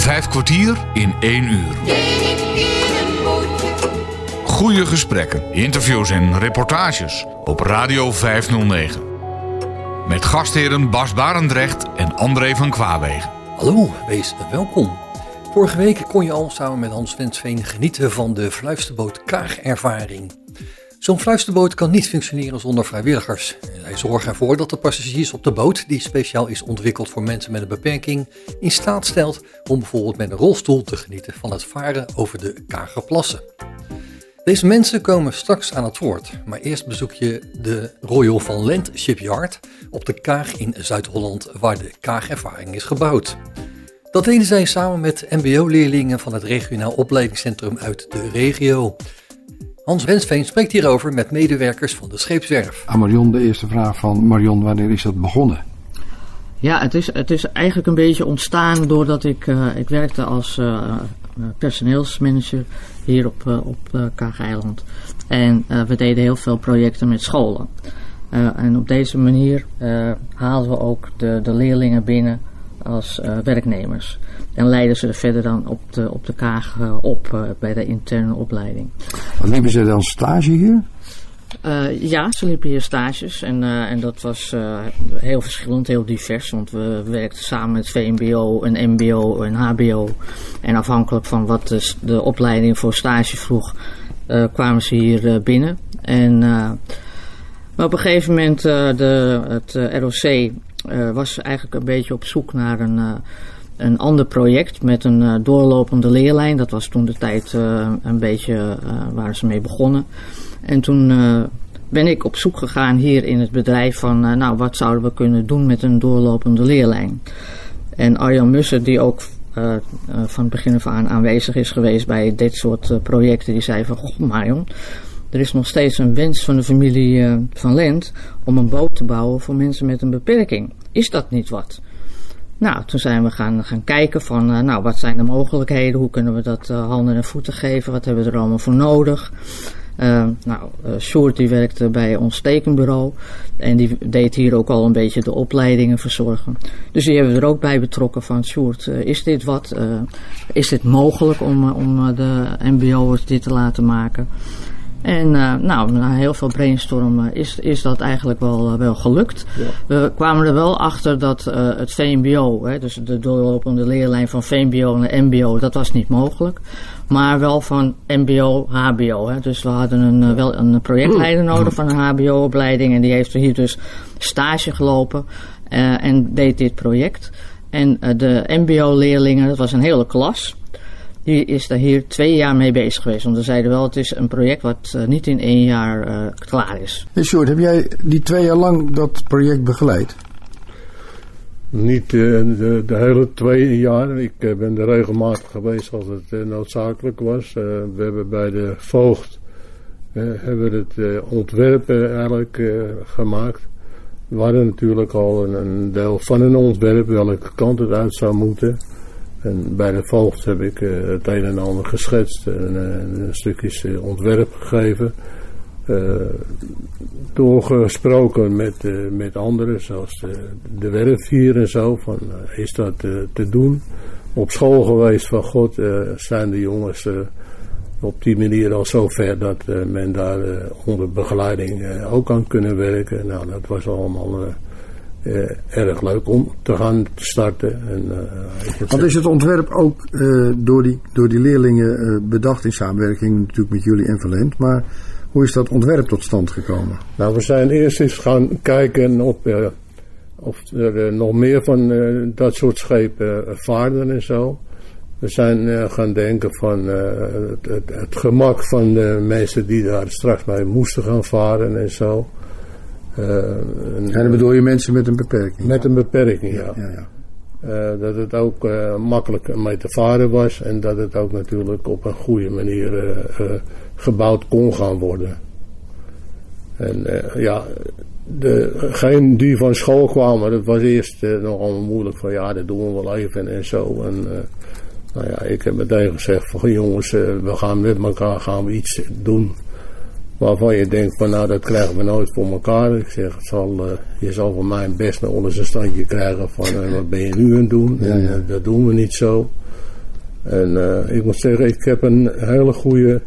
Vijf kwartier in één uur. Goede gesprekken, interviews en reportages op Radio 509. Met gastheren Bas Barendrecht en André van Kwaabegen. Hallo, wees welkom. Vorige week kon je al samen met Hans Wensveen genieten van de fluisterboot Kaagervaring. Zo'n fluisterboot kan niet functioneren zonder vrijwilligers. Zij zorgen ervoor dat de passagiers op de boot, die speciaal is ontwikkeld voor mensen met een beperking, in staat stelt om bijvoorbeeld met een rolstoel te genieten van het varen over de Kagerplassen. Deze mensen komen straks aan het woord, maar eerst bezoek je de Royal van Lent Shipyard op de Kaag in Zuid-Holland, waar de Kaagervaring is gebouwd. Dat deden zij samen met MBO-leerlingen van het regionaal opleidingscentrum uit de regio. Hans Wensveen spreekt hierover met medewerkers van de scheepswerf. Aan Marion de eerste vraag van Marion, wanneer is dat begonnen? Ja, het is, het is eigenlijk een beetje ontstaan doordat ik, uh, ik werkte als uh, personeelsmanager hier op, uh, op Kaag-eiland. En we deden heel veel projecten met scholen. en op deze manier haalden we ook de, de leerlingen binnen als werknemers. En leiden ze er verder dan op de, op de kaag op bij de interne opleiding. Liepen ze dan stage hier? Uh, ja, ze liepen hier stages en, uh, en dat was uh, heel verschillend, heel divers. Want we werkten samen met VMBO, een MBO, een HBO. En afhankelijk van wat de, de opleiding voor stage vroeg, kwamen ze hier binnen. En, maar op een gegeven moment, de, het ROC was eigenlijk een beetje op zoek naar een een ander project met een uh, doorlopende leerlijn. Dat was toen de tijd een beetje waar ze mee begonnen. En toen ben ik op zoek gegaan hier in het bedrijf van, nou wat zouden we kunnen doen met een doorlopende leerlijn. En Arjan Musser, die ook van het begin af aan aanwezig is geweest bij dit soort projecten, die zei van, goh Marion, er is nog steeds een wens van de familie van Lent om een boot te bouwen voor mensen met een beperking. Is dat niet wat? Nou, toen zijn we gaan, gaan kijken van, uh, nou, wat zijn de mogelijkheden? Hoe kunnen we dat uh, handen en voeten geven? Wat hebben we er allemaal voor nodig? Nou, Sjoerd die werkte bij ons tekenbureau. En die deed hier ook al een beetje de opleidingen verzorgen. Dus die hebben we er ook bij betrokken van, Sjoerd, is dit wat? is dit mogelijk om, om de mbo'ers dit te laten maken? En uh, nou, na heel veel brainstormen is, is dat eigenlijk wel, uh, wel gelukt. Ja. We kwamen er wel achter dat uh, het VMBO, hè, dus de doorlopende leerlijn van VMBO naar MBO, dat was niet mogelijk. Maar wel van MBO, HBO. Hè. Dus we hadden een, wel een projectleider nodig van een HBO-opleiding. En die heeft hier dus stage gelopen en deed dit project. En de MBO-leerlingen, dat was een hele klas. Die is daar hier twee jaar mee bezig geweest. Want we zeiden wel, het is een project wat uh, niet in één jaar uh, klaar is. Hey Sjoerd, heb jij die twee jaar lang dat project begeleid? Niet uh, de, de, hele twee jaar. Ik ben er regelmatig geweest als het noodzakelijk was. we hebben bij de voogd hebben het ontwerp eigenlijk gemaakt. We hadden natuurlijk al een, een deel van een ontwerp welke kant het uit zou moeten. En bij de voogd heb ik uh, het een en ander geschetst en uh, een stukjes uh, ontwerp gegeven. doorgesproken met, met anderen, zoals de, de werf hier en zo, van is dat te doen? Op school geweest van God zijn de jongens op die manier al zover dat men daar onder begeleiding ook aan kunnen werken. Nou, dat was allemaal uh, erg leuk om te gaan starten. En, uh, Want is het ontwerp ook uh, door, die, door die leerlingen bedacht in samenwerking natuurlijk met jullie en Valent, maar hoe is dat ontwerp tot stand gekomen? Nou, we zijn eerst eens gaan kijken op, of er nog meer van dat soort schepen vaarden en zo. We zijn gaan denken van het, het, het, gemak van de mensen die daar straks mee moesten gaan varen en zo. Uh, en dan bedoel je mensen met een beperking? Met een beperking, ja. ja, ja. Uh, dat het ook uh, makkelijk mee te varen was en dat het ook natuurlijk op een goede manier gebouwd kon gaan worden. En ja, degene die van school kwamen, dat was eerst nog allemaal moeilijk van ja, dat doen we wel even en zo. En nou ja, ik heb meteen gezegd van jongens, we gaan met elkaar gaan we iets doen waarvan je denkt van nou dat krijgen we nooit voor elkaar. Ik zeg, het zal, uh, je zal van mij best naar onder zijn standje krijgen van uh, wat ben je nu aan het doen. Ja, ja. En, uh, dat doen we niet zo. En ik moet zeggen, ik heb een hele goede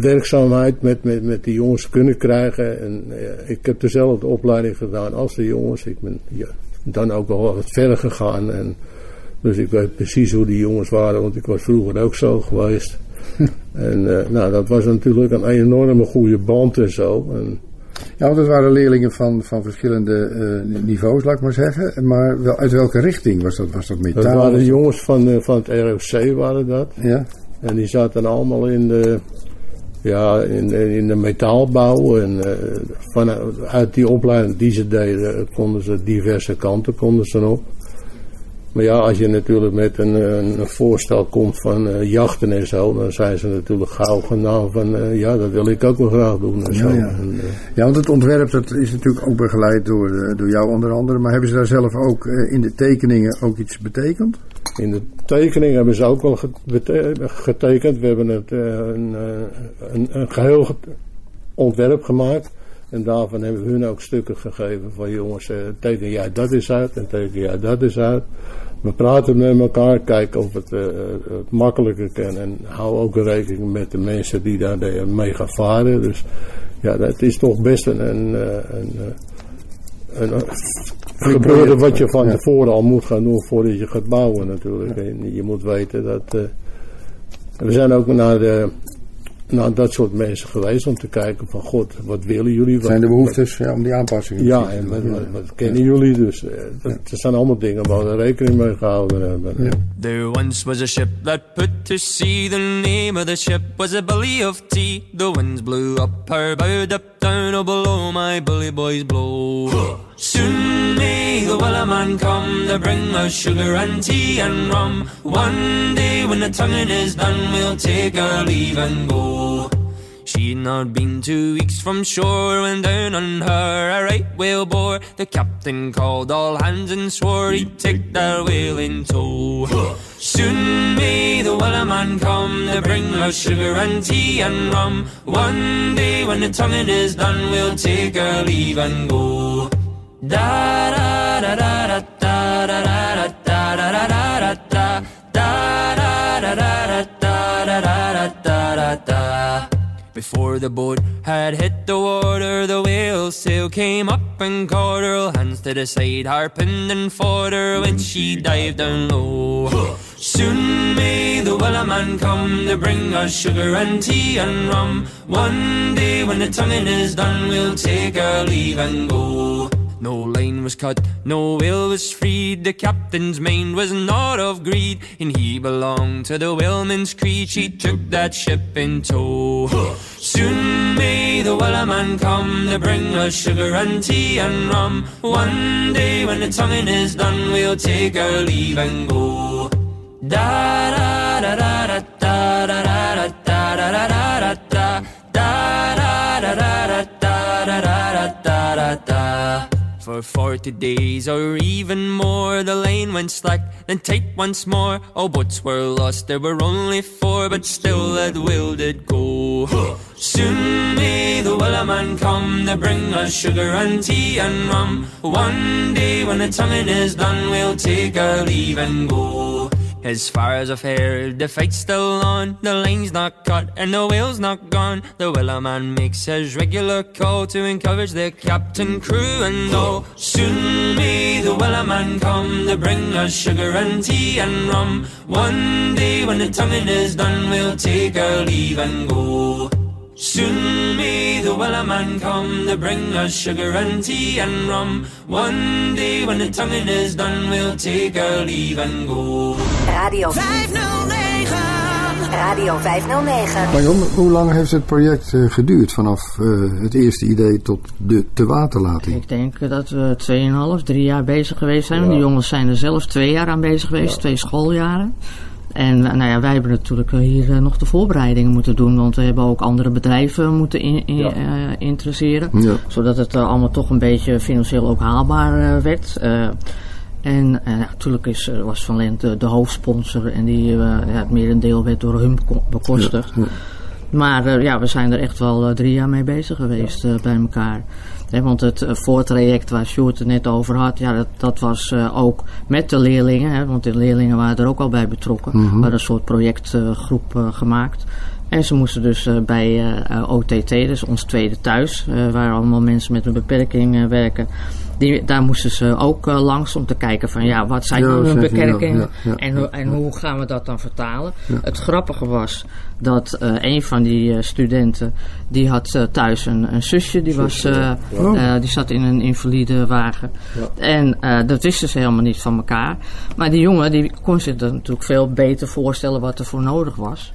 werkzaamheid met, met, met die jongens kunnen krijgen. En ik heb dezelfde opleiding gedaan als de jongens. Ik ben ja, dan ook wel wat verder gegaan. En, dus ik weet precies hoe die jongens waren, want ik was vroeger ook zo geweest. en uh, nou, dat was natuurlijk een enorme goede band en zo. En, ja, want het waren leerlingen van, van verschillende uh, niveaus, laat ik maar zeggen. Maar wel, uit welke richting was dat? Was dat metaal? Dat waren jongens van, uh, van het ROC, waren dat. Ja. En die zaten allemaal in de, ja, in, in de metaalbouw. En uh, vanuit die opleiding die ze deden, konden ze diverse kanten konden ze op. Maar ja, als je natuurlijk met een, een voorstel komt van uh, jachten en zo, dan zijn ze natuurlijk gauw gedaan van uh, ja, dat wil ik ook wel graag doen. En zo. Ja, ja. En, ja, want het ontwerp dat is natuurlijk ook begeleid door, door jou onder andere. Maar hebben ze daar zelf ook in de tekeningen ook iets betekend? In de tekening hebben ze ook wel getekend. We hebben het, een, een, een geheel ontwerp gemaakt. En daarvan hebben we hun ook stukken gegeven van jongens, teken jij dat is uit en teken jij dat is uit. We praten met elkaar, kijken of het, uh, het makkelijker kan. En hou ook rekening met de mensen die daar mee gaan varen. Dus ja, dat is toch best een, een, een, een, wat je van tevoren al moet gaan doen voordat je gaat bouwen natuurlijk. En je moet weten dat... Uh, we zijn ook naar de naar dat soort mensen geweest om te kijken van god, wat willen jullie? Wat, zijn de behoeftes ja, om die aanpassingen Ja, en wat, wat, wat kennen jullie? Dus uh, dat, zijn allemaal dingen waar we rekening mee gehouden hebben. Ja. There once was a ship that put to sea. The name of the ship was a belly of tea. The winds blew up her bow, up down, oh below my bully boys blow. Soon may the wellerman come to bring us sugar and tea and rum. One day when the tonguing is done, we'll take our leave and go. She'd not been two weeks from shore when down on her a right whale bore. The captain called all hands and swore he'd take that whale in tow. Soon may the wellerman come to bring us sugar and tea and rum. One day when the tonguing is done, we'll take our leave and go. Da da da da da da da da Before the boat had hit the water, the whale sail came up and caught her. Hands to the side, harping and fought her when she dived down low. Soon may the wellerman come to bring us sugar and tea and rum. One day when the tonguing is done, we'll take our leave and go. No line was cut, no will was freed. The captain's mind was not of greed, and he belonged to the whaleman's creed. She took that ship in tow. Soon may the wellerman come to bring us sugar and tea and rum. One day when the tonguing is done, we'll take our leave and go. Da da da da da da da da da da da da da for forty days or even more. The lane went slack, then tight once more. All boats were lost, there were only four, but still that will did go. Soon may the wellerman come to bring us sugar and tea and rum. One day when the tonguing is done, we'll take our leave and go. As far as I've heard, the fight's still on. The line's not cut and the whale's not gone. The wellerman makes his regular call to encourage the captain, crew, and all. Soon may the wellerman come to bring us sugar and tea and rum. One day when the tonguing is done, we'll take our leave and go. Soon may the wellerman come to bring us sugar and tea and rum. One day when the tonguing is done, we'll take our leave and go. Radio 509. Radio 509. Marion, hoe lang heeft het project uh, geduurd vanaf uh, het eerste idee tot de te waterlating? Ik denk dat we 2,5, 3 jaar bezig geweest zijn. Ja. De jongens zijn er zelf twee jaar aan bezig geweest, ja. twee schooljaren. En nou ja, wij hebben natuurlijk hier uh, nog de voorbereidingen moeten doen, want we hebben ook andere bedrijven moeten in, in, ja. uh, interesseren. Ja. Zodat het uh, allemaal toch een beetje financieel ook haalbaar werd. en natuurlijk is, was Van Lent de, de, hoofdsponsor en die, ja, het merendeel werd door hun bekostigd. Maar ja, we zijn er echt wel drie jaar mee bezig geweest bij elkaar. Want het voortraject waar Sjoerd het net over had, ja, dat, dat was ook met de leerlingen. Hè, want de leerlingen waren er ook al bij betrokken. Mm We hadden een soort projectgroep gemaakt. En ze moesten dus bij OTT, dus ons tweede thuis, waar allemaal mensen met een beperking werken. Die, daar moesten ze ook langs om te kijken van ja, wat zijn ja, nou hun beperkingen ja, ja, en, en hoe gaan we dat dan vertalen. Het grappige was dat een van die studenten, die had thuis een, een zusje, die, was, oh. die zat in een invalide wagen. En dat wisten ze helemaal niet van elkaar. Maar die jongen die kon zich natuurlijk veel beter voorstellen wat er voor nodig was.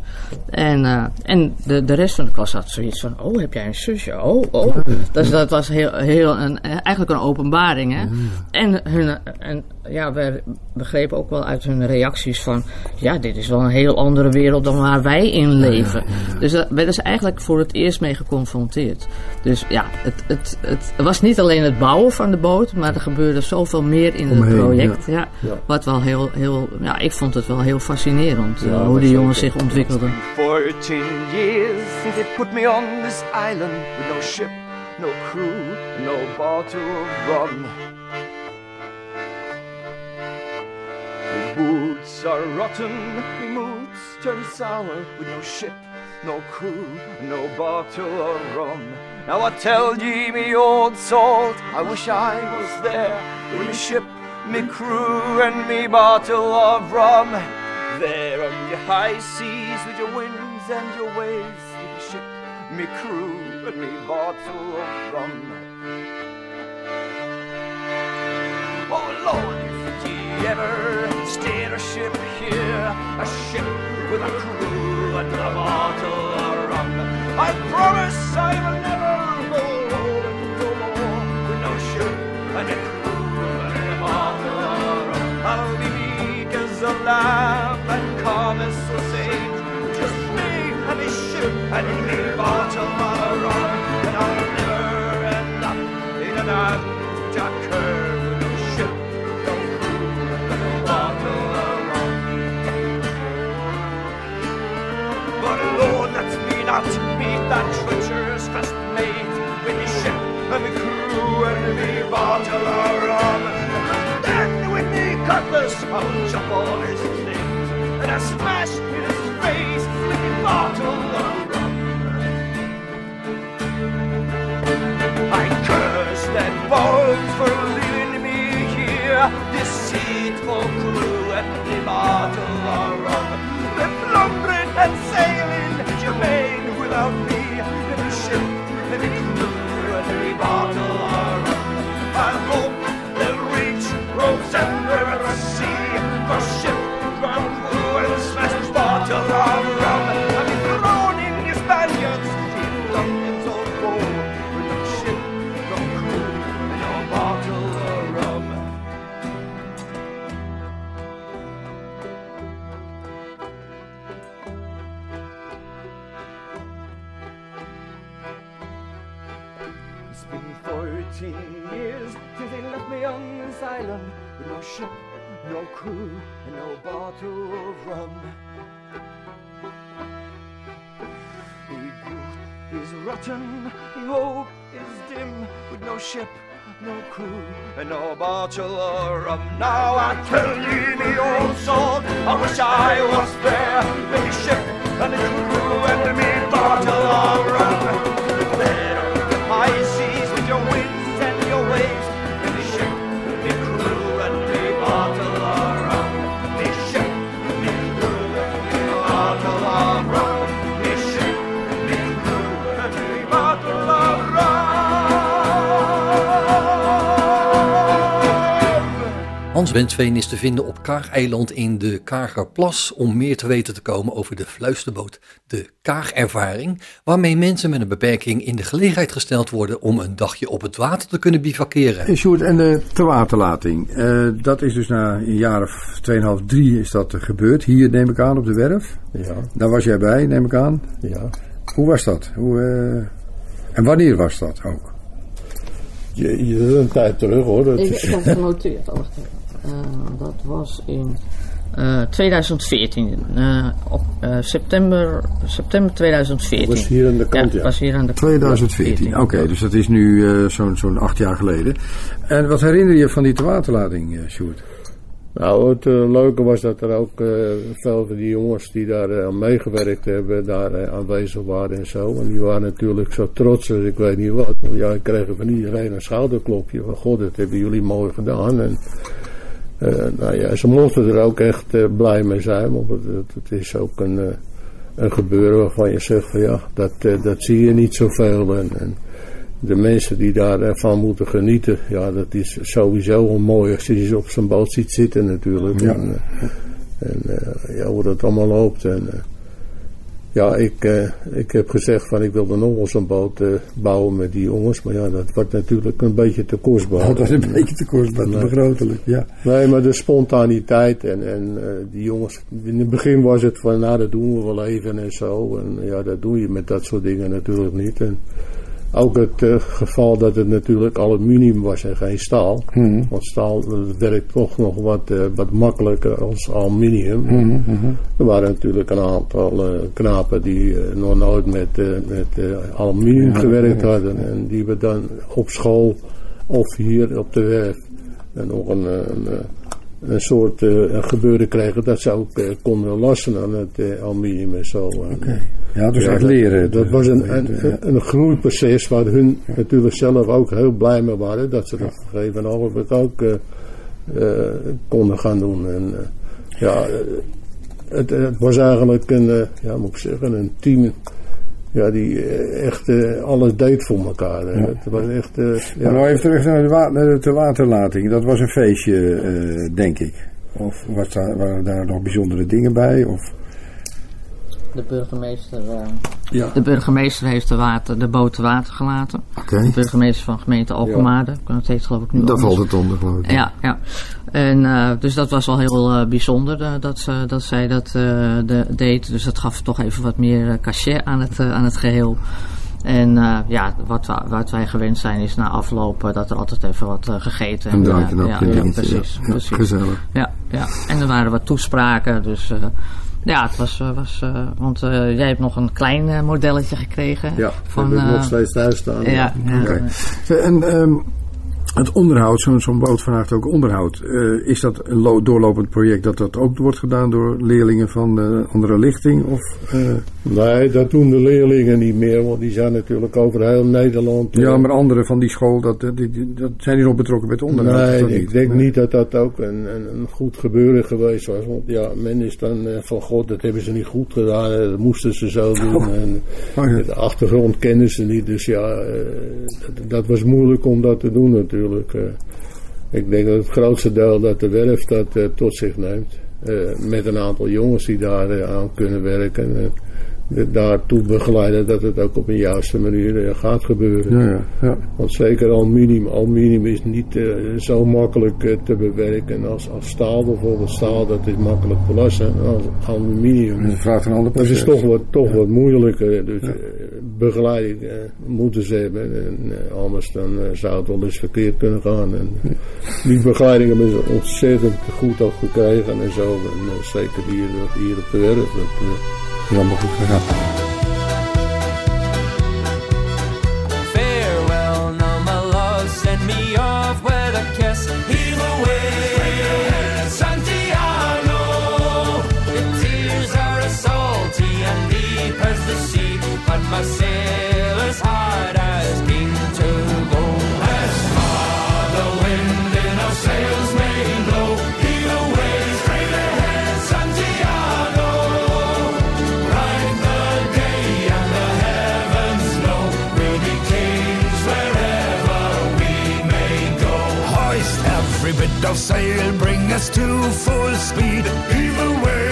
En, uh, en de, de rest van de klas had zoiets van: Oh, heb jij een zusje? Oh, oh. Dus dat was heel, heel een, eigenlijk een openbaring. Hè? En, hun, en ja, we begrepen ook wel uit hun reacties van... Ja, dit is wel een heel andere wereld dan waar wij in leven. Dus daar werden ze eigenlijk voor het eerst mee geconfronteerd. Dus ja, het, het, het, was niet alleen het bouwen van de boot... maar er gebeurde zoveel meer in het project. Ja. Wat wel heel, heel... Ja, ik vond het wel heel fascinerend uh, hoe de jongens zich ontwikkelden. 14 years since they put me on this island... with no ship, no crew, no bottle of rum... Woods are rotten, the moods turn sour with no ship, no crew, no bottle of rum. Now I tell ye, me old salt, I wish I was there with me ship, me crew, and me bottle of rum. There on the high seas with your winds and your waves, me ship, me crew, and me bottle of rum. Oh Lord, ever steer a ship here, a ship with a crew and a bottle of rum. I promise I will never go home no more with no ship and a crew and a bottle of rum. I'll be meek as a lamb and calm as a sage, just me and a ship and me bottle of rum, that treacherous first mate with his ship and the crew and the bottle of rum. And then with me cutlass, I'll chop all his things and I smash in his face with the bottle of rotten, the hope is dim with no ship, no crew, and no bottle of rum. Now. I tell ye, me old soul, I wish I was there. With the ship and the crew and me bottle Hans Wensveen is te vinden op Kaag-eiland in de Kagerplas om meer te weten te komen over de fluisterboot, de Kaagervaring, waarmee mensen met een beperking in de gelegenheid gesteld worden om een dagje op het water te kunnen bivakeren. En Sjoerd, en de terwaterlating, eh, dat is dus na een jaar of 2,5, 3 is dat gebeurd. Hier neem ik aan op de werf. Ja, Daar was jij bij, neem ik aan. ja. Hoe was dat? Hoe, eh, en wanneer was dat ook? Je, je, een tijd terug hoor. Dat Ik, is, ik heb het genoteerd. Eh, dat was in 2014. op september, september 2014. Dat was hier aan de kant, ja. was hier aan de 2014, oké. dus dat is nu zo'n zo'n acht jaar geleden. En wat herinner je van die waterlading, Sjoerd? Nou, het uh, leuke was dat er ook uh, veel van die jongens die daar uh, aan meegewerkt hebben, daar aanwezig waren en zo. En die waren natuurlijk zo trots als ik weet niet wat. Want ja, ik kreeg van iedereen een schouderklopje van god, dat hebben jullie mooi gedaan. En nou ja, ze mochten er ook echt blij mee zijn, want het, het is ook een, een gebeuren waarvan je zegt van ja, dat, dat zie je niet zoveel. En, en de mensen die daarvan moeten genieten, ja, dat is sowieso al mooi als je ze op zijn boot ziet zitten natuurlijk. Ja. En, eh, en ja, hoe dat allemaal loopt. En, ja, ik, uh, ik heb gezegd van ik wilde nog eens een boot bouwen met die jongens. Maar ja, dat wordt natuurlijk een beetje te kostbaar. Dat was een beetje te kostbaar, te begrotelijk, ja. Nee, maar de spontaniteit en, en die jongens... In het begin was het van, nou dat doen we wel even en zo. En ja, dat doe je met dat soort dingen natuurlijk niet. En, ook het uh, geval dat het natuurlijk aluminium was en geen staal. Hmm. Want staal werkt toch nog wat, uh, wat makkelijker als aluminium. Hmm, hmm, er waren natuurlijk een aantal uh, knapen die nog nooit met, met aluminium gewerkt hadden. En die we dan op school of hier op de werf en nog een, een een soort uh, gebeuren kregen dat ze ook uh, konden lassen aan het uh, aluminium en zo. Okay. Ja, dus ja, echt leren. Dat, was een, een, een, groeiproces waar hun natuurlijk zelf ook heel blij mee waren dat ze dat gegeven moment ook konden gaan doen. En, ja, het, het, was eigenlijk een, ja, moet ik zeggen, een team ja, die eh, echt uh, alles deed voor elkaar. Ja. Het was echt... Uh, ja. Maar nou even terug naar de, wa naar de waterlating. Dat was een feestje, uh, denk ik. Of was daar, waren daar nog bijzondere dingen bij? Of... De burgemeester, ja. de burgemeester heeft de, water, de boot te water gelaten. Okay. De burgemeester van gemeente Alkmaar. Ja. Dat heet geloof ik nu Daar valt het onder geloof ik. Ja, ja. En uh, dus dat was wel heel uh, bijzonder uh, dat, ze, dat zij dat de, deed. Dus dat gaf toch even wat meer cachet aan het, aan het geheel. En ja, wat, wat wij gewend zijn is na afloop dat er altijd even wat gegeten. En en ja, ja, precies, ja, precies. Gezellig. Ja, ja, en er waren wat toespraken. Dus ja, het was, was want jij hebt nog een klein modelletje gekregen. Ja, van, heb ik nog steeds thuis staan. Ja, ja. Okay. En um, het onderhoud, zo'n zo'n boot vraagt ook onderhoud. Uh, is dat een doorlopend project dat dat ook wordt gedaan door leerlingen van de andere lichting? Of, uh... Nee, dat doen de leerlingen niet meer, want die zijn natuurlijk over heel Nederland. Ja, maar anderen van die school, dat, die, dat zijn die nog betrokken met onderhoud? Nee, ik denk niet dat dat ook een, een, een, goed gebeuren geweest was. Want ja, men is dan van god, dat hebben ze niet goed gedaan, dat moesten ze zo doen. Oh. En oh, ja. De achtergrond kennen ze niet, dus ja, dat, dat was moeilijk om dat te doen natuurlijk. Uh, ik denk dat het grootste deel dat de werf dat uh, tot zich neemt. Uh, met een aantal jongens die daar aan kunnen werken daartoe begeleiden dat het ook op een juiste manier uh, gaat gebeuren. Ja, ja, ja. Want zeker aluminium, aluminium is niet uh, zo makkelijk uh, te bewerken als, als staal bijvoorbeeld. Staal dat is makkelijk te lassen, als aluminium. Dat vraagt een ander Dat is toch wat, toch wat moeilijker. Dus begeleiding moeten ze hebben. En anders dan zou het wel eens verkeerd kunnen gaan. En, die begeleiding hebben ze ontzettend goed ook gekregen en zo. En zeker hier, hier op de werf. Dat, helemaal goed gegaan. Farewell, sail, bring us to full speed. Heave away,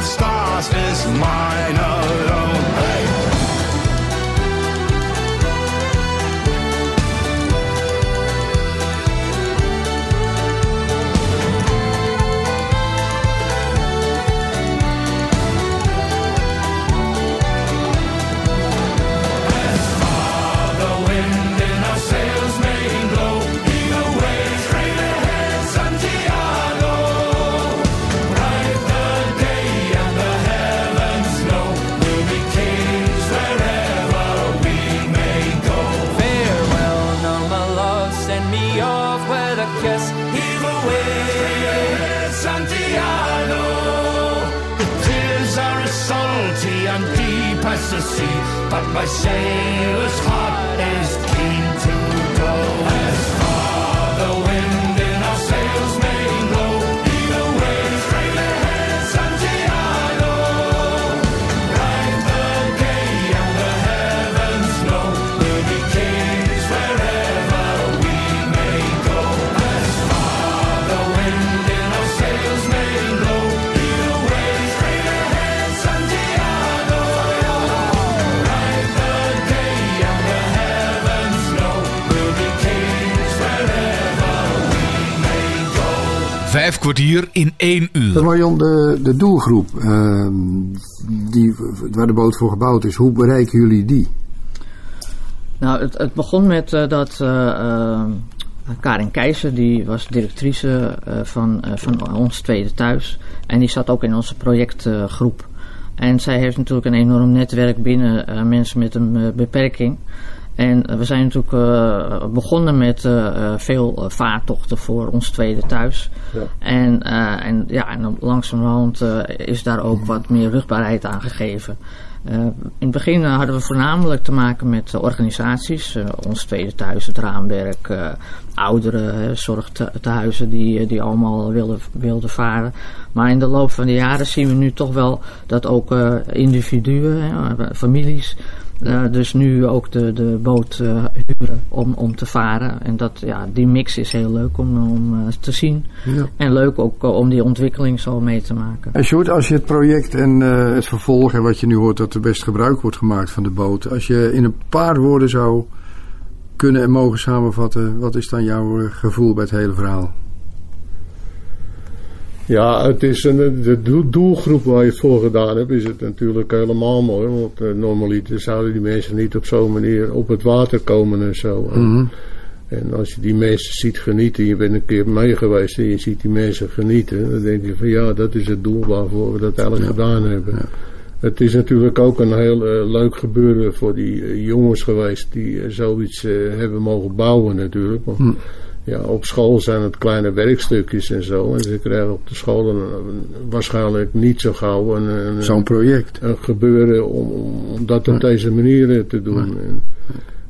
of stars is mine. In één uur. Marion, de, de doelgroep ehm, die, waar de boot voor gebouwd is, hoe bereiken jullie die? Nou, het, het begon met eh, dat eh, eh, Karin Keizer, die was directrice eh, van, eh, van ons tweede thuis. En die zat ook in onze projectgroep. en zij heeft natuurlijk een enorm netwerk binnen eh, mensen met een beperking. En we zijn natuurlijk eh, begonnen met eh, eh, veel vaartochten voor ons tweede thuis. Ja. En, eh, en, ja, en langzamerhand is daar ook wat meer rugbaarheid aan gegeven. In het begin hadden we voornamelijk te maken met organisaties. ons tweede thuis, het raamwerk, ouderen, eh, zorgtehuizen die, die allemaal wilden, wilden varen. Maar in de loop van de jaren zien we nu toch wel dat ook individuen, families, eh, dus nu ook de, de boot eh, huren om, om te varen. En dat, ja, die mix is heel leuk om, om eh, te zien. Ja. En leuk ook om die ontwikkeling zo mee te maken. En Sjoerd, als je het project en het vervolg en wat je nu hoort dat er best gebruik wordt gemaakt van de boot. Als je in een paar woorden zou kunnen en mogen samenvatten, wat is dan jouw gevoel bij het hele verhaal? Ja, het is een, de doel- doelgroep waar je het voor gedaan hebt, is het natuurlijk helemaal mooi. Want uh, normaliter zouden die mensen niet op zo'n manier op het water komen en zo. En- Mhm. En als je die mensen ziet genieten, je bent een keer mee geweest en je ziet die mensen genieten, dan denk je van ja, dat is het doel waarvoor we dat eigenlijk gedaan hebben. Het is natuurlijk ook een heel eh, leuk gebeuren voor die eh, jongens geweest die zoiets hebben mogen bouwen natuurlijk. Want, Hm. Ja, op school zijn het kleine werkstukjes en zo. En ze krijgen op de school een- een- waarschijnlijk niet zo gauw een, een, Zo'n project. een gebeuren om, om, dat op deze manier eh, te doen. En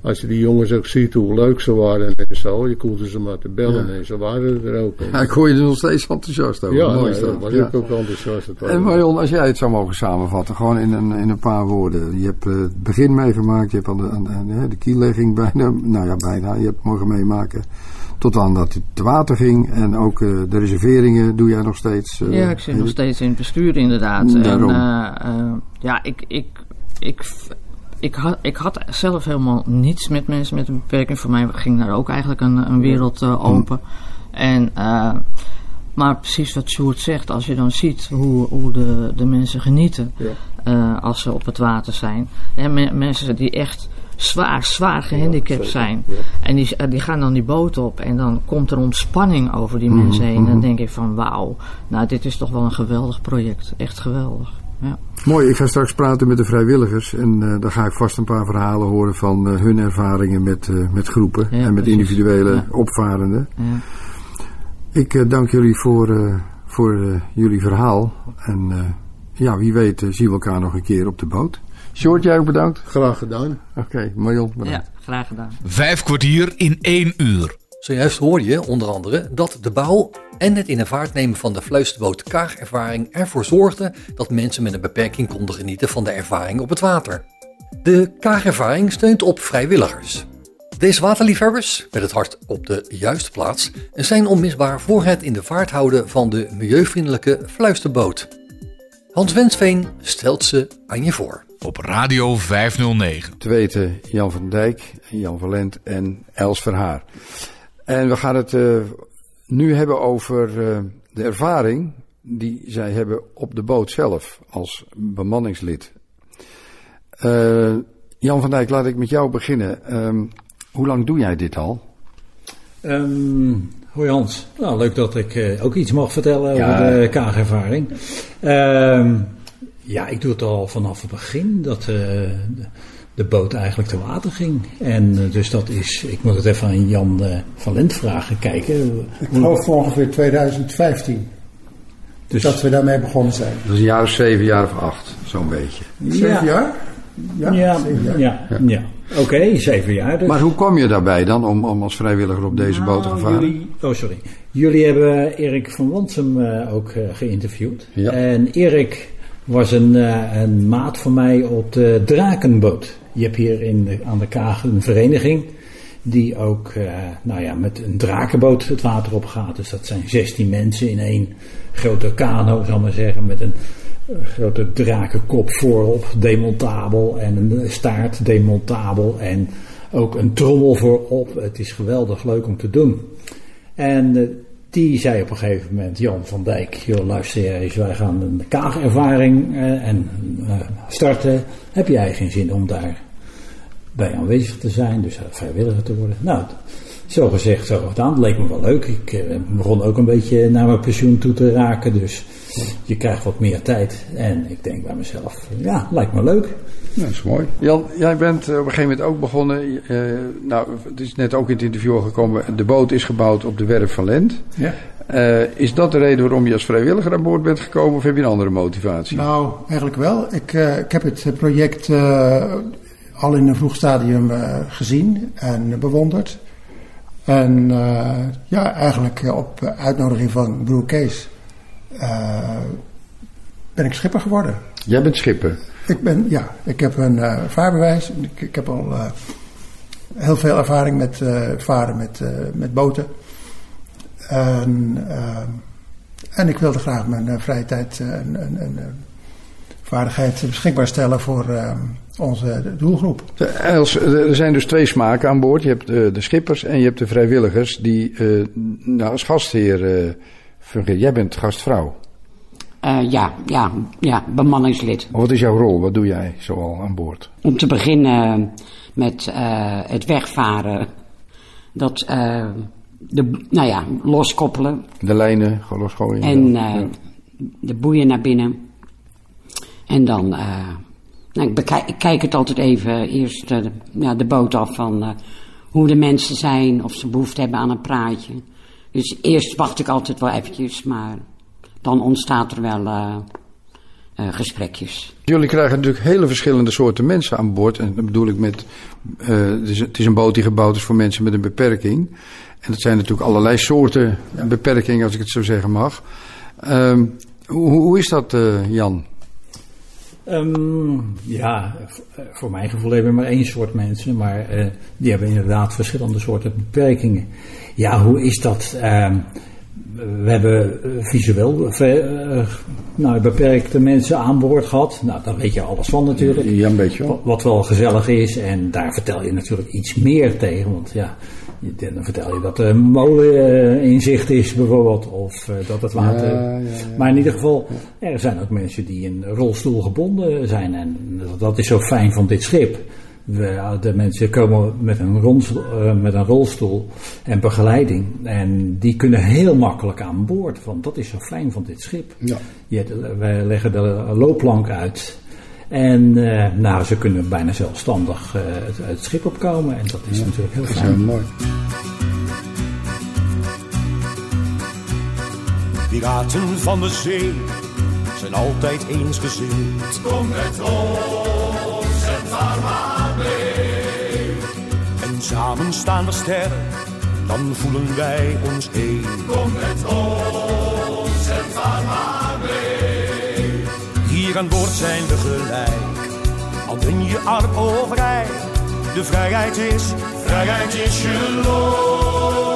als je die jongens ook ziet hoe leuk ze waren en zo, je koelde ze maar te bellen Ja. en ze waren er ook. Ja, ik hoor je er nog steeds enthousiast over. Ja, Mooi was ik ook enthousiast. En Marion, als jij het zou mogen samenvatten, gewoon in een, in een paar woorden. Je hebt eh, het begin meegemaakt, je hebt aan de, aan, de kiellegging bijna, nou ja, bijna, je hebt het mogen meemaken. Tot aan dat het te water ging en ook eh, de reserveringen doe jij nog steeds. eh, Ja, ik zit nog steeds in het bestuur inderdaad. Daarom. En, eh, ja, ik, ik, ik, ik, had, ik had zelf helemaal niets met mensen met een beperking. Voor mij ging daar ook eigenlijk een, een wereld open. En, maar precies wat Sjoerd zegt, als je dan ziet hoe, hoe de, de mensen genieten Ja. als ze op het water zijn. Me- mensen die echt zwaar, zwaar gehandicapt zijn. Ja. En die, eh, die gaan dan die boot op en dan komt er ontspanning over die mensen heen. En dan denk ik van wauw, nou dit is toch wel een geweldig project. Echt geweldig. Ja. Mooi, ik ga straks praten met de vrijwilligers en eh dan ga ik vast een paar verhalen horen van eh, hun ervaringen met, met groepen Ja, en met precies. individuele opvarenden. Ja. Ik dank jullie voor, voor jullie verhaal en ja, wie weet zien we elkaar nog een keer op de boot. Sjoerd, jij ook bedankt. Graag gedaan. Oké, Marion, bedankt. ja, graag gedaan. Vijf kwartier in één uur. Zojuist hoorde je onder andere dat de bouw en het in de vaart nemen van de fluisterboot Kaagervaring ervoor zorgden dat mensen met een beperking konden genieten van de ervaring op het water. De Kaagervaring steunt op vrijwilligers. Deze waterliefhebbers, met het hart op de juiste plaats, zijn onmisbaar voor het in de vaart houden van de milieuvriendelijke fluisterboot. Hans Wensveen stelt ze aan je voor. Op Radio 509. Te weten Jan van Dijk, Jan van Lent en Els Verhaar. En we gaan het uh, nu hebben over uh, de ervaring die zij hebben op de boot zelf als bemanningslid. Uh, Jan van Dijk, laat ik met jou beginnen. Um, hoe lang doe jij dit al? Um, hoi Hans. Nou, leuk dat ik uh, ook iets mag vertellen ja. over de kaagervaring. Um, ja, ik doe het al vanaf het begin dat uh, de, de, boot eigenlijk te water ging. En uh, dus dat is, ik moet het even aan Jan van Lent vragen, kijken. Ik geloof voor ongeveer 2015. Dus dat we daarmee begonnen zijn. Dat is een jaar of zeven, jaar of acht, zo'n beetje. Zeven ja. jaar? Ja, ja, ja, ja, ja. Oké, okay, zeven jaar dus. Maar hoe kom je daarbij dan om, om als vrijwilliger op deze nou, boot te gaan varen? Jullie, oh, sorry. Jullie hebben Erik van Wansum uh, ook uh, geïnterviewd. Ja. En Erik was een, uh, een maat van mij op de Drakenboot. Je hebt hier in aan de Kaag een vereniging die ook nou ja, met een drakenboot het water op gaat. Dus dat zijn 16 mensen in één grote kano, zal maar zeggen, met een grote drakenkop voorop, demontabel. En een staart, demontabel. En ook een trommel voorop. Het is geweldig leuk om te doen. En die zei op een gegeven moment, Jan van Dijk, joh, luister eens, wij gaan een kaagervaring uh, en uh, starten. Heb jij geen zin om daar bij aanwezig te zijn, dus vrijwilliger te worden? Nou, zo gezegd, zo gedaan. Leek me wel leuk. Ik begon ook een beetje naar mijn pensioen toe te raken. Dus je krijgt wat meer tijd. En ik denk bij mezelf, ja, lijkt me leuk. Ja, dat is mooi. Jan, jij bent op een gegeven moment ook begonnen. Uh, nou, het is net ook in het interview gekomen. De boot is gebouwd op de werf van Lent. Ja. Uh, is dat de reden waarom je als vrijwilliger aan boord bent gekomen? Of heb je een andere motivatie? Nou, eigenlijk wel. Ik, ik heb het project al in een vroeg stadium gezien en bewonderd. En ja, eigenlijk op uitnodiging van broer Kees ben ik schipper geworden. Jij bent schipper? Ik ben, ja. Ik heb een uh, vaarbewijs. Ik, ik heb al heel veel ervaring met varen met, met boten. En, en ik wilde graag mijn vrije tijd en, en, en vaardigheid beschikbaar stellen voor onze doelgroep. Els, er zijn dus twee smaken aan boord. Je hebt de, schippers en je hebt de vrijwilligers die nou, als gastheer fungeren. Jij bent gastvrouw. Uh, ja, ja, ja, bemanningslid. Wat is jouw rol? Wat doe jij zoal aan boord? Om te beginnen met het wegvaren. Dat, de, nou ja, loskoppelen. De lijnen losgooien. En ja. de boeien naar binnen. En dan nou, ik, bekijk, ik kijk het altijd even eerst ja, de boot af van hoe de mensen zijn, of ze behoefte hebben aan een praatje. Dus eerst wacht ik altijd wel eventjes, maar dan ontstaat er wel uh, gesprekjes. Jullie krijgen natuurlijk hele verschillende soorten mensen aan boord. En dat bedoel ik met, het is, het, is, een boot die gebouwd is voor mensen met een beperking. En dat zijn natuurlijk allerlei soorten ja. beperkingen, als ik het zo zeggen mag. Ehm, hoe, hoe is dat, Jan? Um, ja, voor mijn gevoel hebben we maar één soort mensen, maar uh, die hebben inderdaad verschillende soorten beperkingen. Ja, hoe is dat? We hebben visueel uh, nou, beperkte mensen aan boord gehad. Nou, daar weet je alles van natuurlijk. Ja, een beetje wel. Wat wel gezellig is en daar vertel je natuurlijk iets meer tegen. Want ja, dan vertel je dat er een molen in zicht is bijvoorbeeld. Of dat het water... Ja, ja, ja. Maar in ieder geval, er zijn ook mensen die in rolstoel gebonden zijn. En dat is zo fijn van dit schip. We, de mensen komen met een, rolstoel, uh, met een rolstoel en begeleiding. En die kunnen heel makkelijk aan boord. Want dat is zo fijn van dit schip. Ja. Je, wij leggen de loopplank uit. En uh, nou, ze kunnen bijna zelfstandig uh, het, het, schip opkomen. En dat is ja, natuurlijk heel fijn. Dat is heel mooi. Piraten van de zee zijn altijd eensgezind. Kom met ons en vaar samen staan we sterk, dan voelen wij ons één. Kom met ons en vaar maar mee. Hier aan boord zijn we gelijk, hand in je arm overij. De vrijheid is, vrijheid is je loon.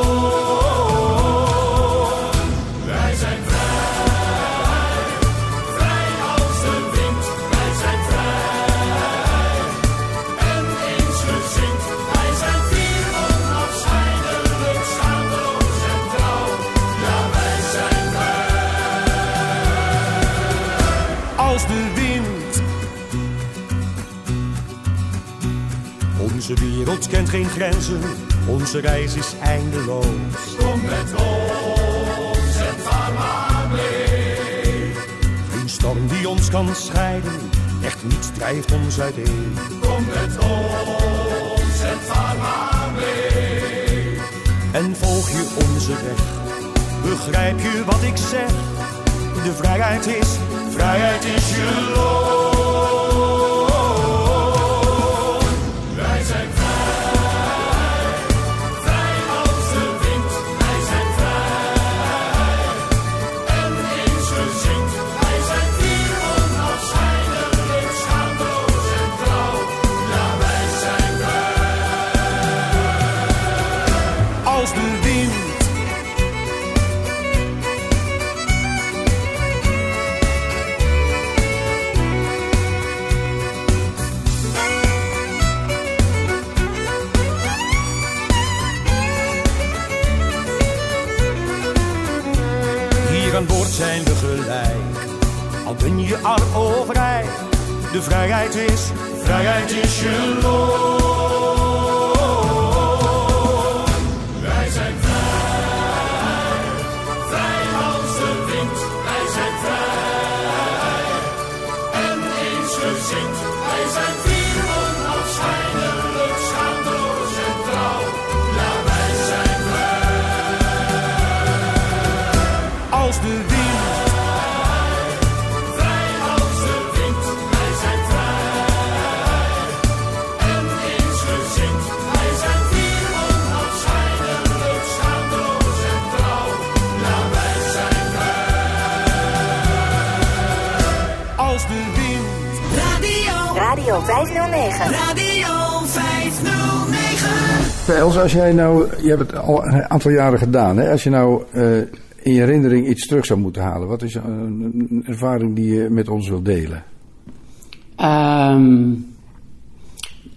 Onze wereld kent geen grenzen, onze reis is eindeloos. Kom met ons en vaar maar mee. Geen storm die ons kan scheiden, echt niets drijft ons uiteen. Kom met ons en vaar maar mee. En volg je onze weg, begrijp je wat ik zeg? De vrijheid is, vrijheid is je loon. Als jij nou, je hebt het al een aantal jaren gedaan, hè? als je nou eh, in je herinnering iets terug zou moeten halen, wat is een, een ervaring die je met ons wilt delen? Ehm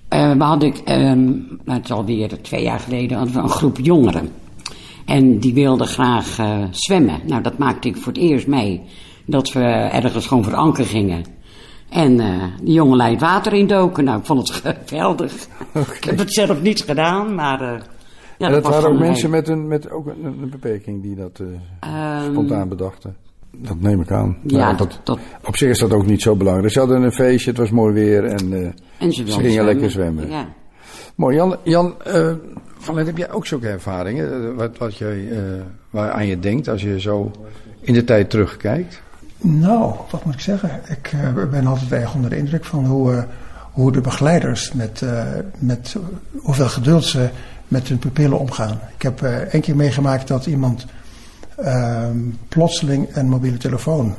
eh, we hadden, nou, het is alweer twee jaar geleden, hadden we een groep jongeren. En die wilden graag eh, zwemmen. Nou, dat maakte ik voor het eerst mee. Dat we ergens gewoon voor anker gingen. En eh die jongen het water in doken. Nou, ik vond het geweldig. Ik heb het zelf niet gedaan, maar... eh ja, en dat waren ook gewoon mensen met, een, met ook een, een beperking die dat eh, Ehm, spontaan bedachten. Dat neem ik aan. Ja, Nou, dat- dat- Op zich is dat ook niet zo belangrijk. Ze hadden een feestje, het was mooi weer en, eh, En ze gingen zwemmen. lekker zwemmen. Ja. Mooi, Jan, Jan eh, van heb jij ook zulke ervaringen? eh, Wat, wat jij, eh, waar aan je denkt als je zo in de tijd terugkijkt? Nou, wat moet ik zeggen? Ik eh, ben altijd erg onder de indruk van hoe, eh, hoe de begeleiders met, eh, met hoeveel geduld ze met hun pupillen omgaan. Ik heb één keer meegemaakt dat iemand ehm, plotseling een mobiele telefoon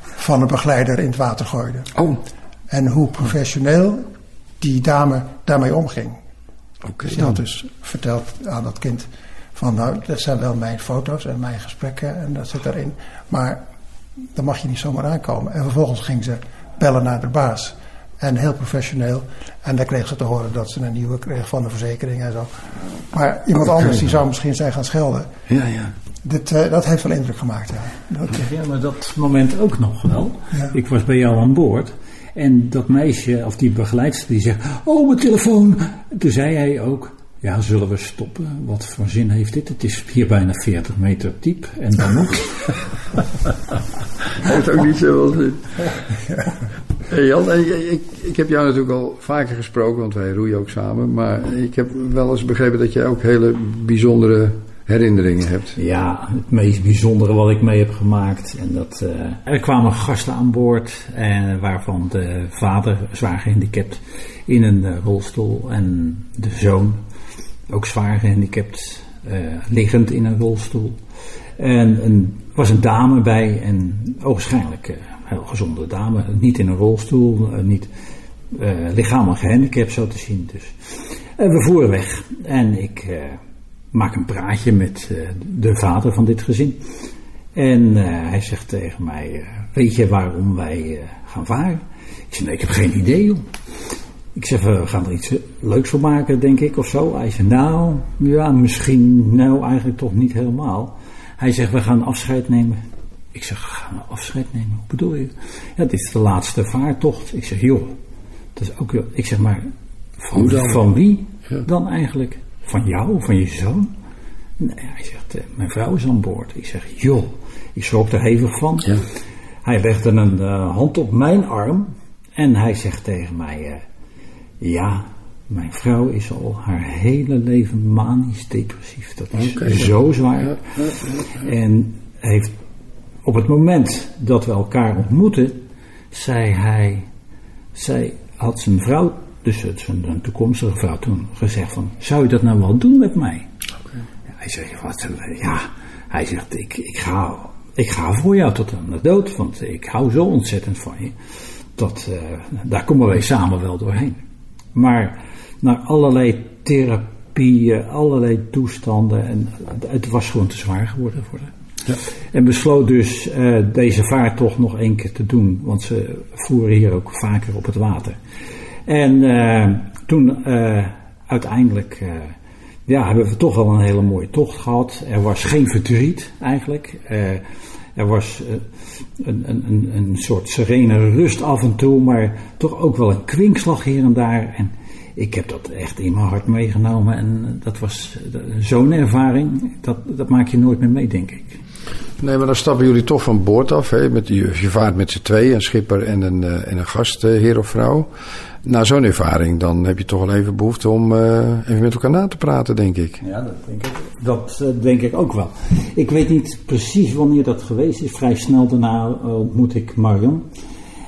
van een begeleider in het water gooide. Oh. En hoe professioneel die dame daarmee omging. Oké. Dus die had dus verteld aan dat kind van nou, dat zijn wel mijn foto's en mijn gesprekken en dat zit daarin. Maar dan mag je niet zomaar aankomen. En vervolgens ging ze bellen naar de baas. En heel professioneel. En daar kreeg ze te horen dat ze een nieuwe kreeg van de verzekering en zo. Maar iemand anders die zou misschien zijn gaan schelden. Ja, ja. Dit, eh, dat heeft wel indruk gemaakt, ja. Dat, Ja, maar dat moment ook nog wel. Ja. Ik was bij jou aan boord. En dat meisje, of die begeleidster, die zegt... Oh, mijn telefoon. En toen zei hij ook... Ja, zullen we stoppen? Wat voor zin heeft dit? Het is hier bijna 40 meter diep. En dan nog... heeft ook niet zoveel zin. Hey Jan, eh, ik, ik heb jou natuurlijk al vaker gesproken, want wij roeien ook samen. Maar ik heb wel eens begrepen dat jij ook hele bijzondere herinneringen hebt. Ja, het meest bijzondere wat ik mee heb gemaakt. En dat, eh, er kwamen gasten aan boord, en waarvan de vader zwaar gehandicapt in een eh, rolstoel en de zoon ook zwaar gehandicapt, eh, liggend in een rolstoel. En er was een dame bij, en ogenschijnlijk een heel gezonde dame, niet in een rolstoel, eh, niet eh, lichamelijk gehandicapt zo te zien. Dus. En we voeren weg en ik eh, maak een praatje met eh, de vader van dit gezin. En eh, hij zegt tegen mij, eh, weet je waarom wij eh, gaan varen? Ik zeg, nee, ik heb geen idee joh. Ik zeg, we gaan er iets leuks voor maken, denk ik, of zo. Hij zegt, nou, ja, misschien, nou, eigenlijk toch niet helemaal. Hij zegt, we gaan afscheid nemen Ik zeg, gaan we afscheid nemen? Hoe bedoel je? Ja, dit is de laatste vaartocht. Ik zeg, joh, dat is ook... Ik zeg, maar van, van wie dan eigenlijk? Van jou, van je zoon? Nee, hij zegt, eh, mijn vrouw is aan boord. Ik zeg, joh, ik schrok er hevig van. Ja. Hij legde een uh, hand op mijn arm en hij zegt tegen mij, uh, ja, mijn vrouw is al haar hele leven manisch depressief. Dat is zo zwaar. En heeft op het moment dat we elkaar ontmoetten, zei hij, zij had zijn vrouw, dus zijn toekomstige vrouw toen, gezegd van, zou je dat nou wel doen met mij? Hij zegt, wat, ja, hij zegt, ik, ik, ga, ik ga voor jou tot aan de dood, want ik hou zo ontzettend van je. Dat, uh, daar komen wij samen wel doorheen. Maar naar allerlei therapieën, allerlei toestanden. En het was gewoon te zwaar geworden voor haar. Ja. En besloot dus uh, deze vaartocht nog één keer te doen, want ze voeren hier ook vaker op het water. En uh, toen uh, uiteindelijk ja, hebben we toch wel een hele mooie tocht gehad. Er was geen verdriet eigenlijk. Er was een, een, een soort serene rust af en toe, maar toch ook wel een kwinkslag hier en daar. En ik heb dat echt in mijn hart meegenomen en dat was zo'n ervaring, dat, dat maak je nooit meer mee, denk ik. Nee, maar dan stappen jullie toch van boord af. Hè? Met, je, je vaart met z'n tweeën, een schipper en een, en een gastheer of vrouw. Na zo'n ervaring, dan heb je toch wel even behoefte om uh, even met elkaar na te praten, denk ik. Ja, dat denk ik, dat, uh, denk ik ook wel. Ik weet niet precies wanneer dat geweest is. Vrij snel daarna ontmoet ik Marion.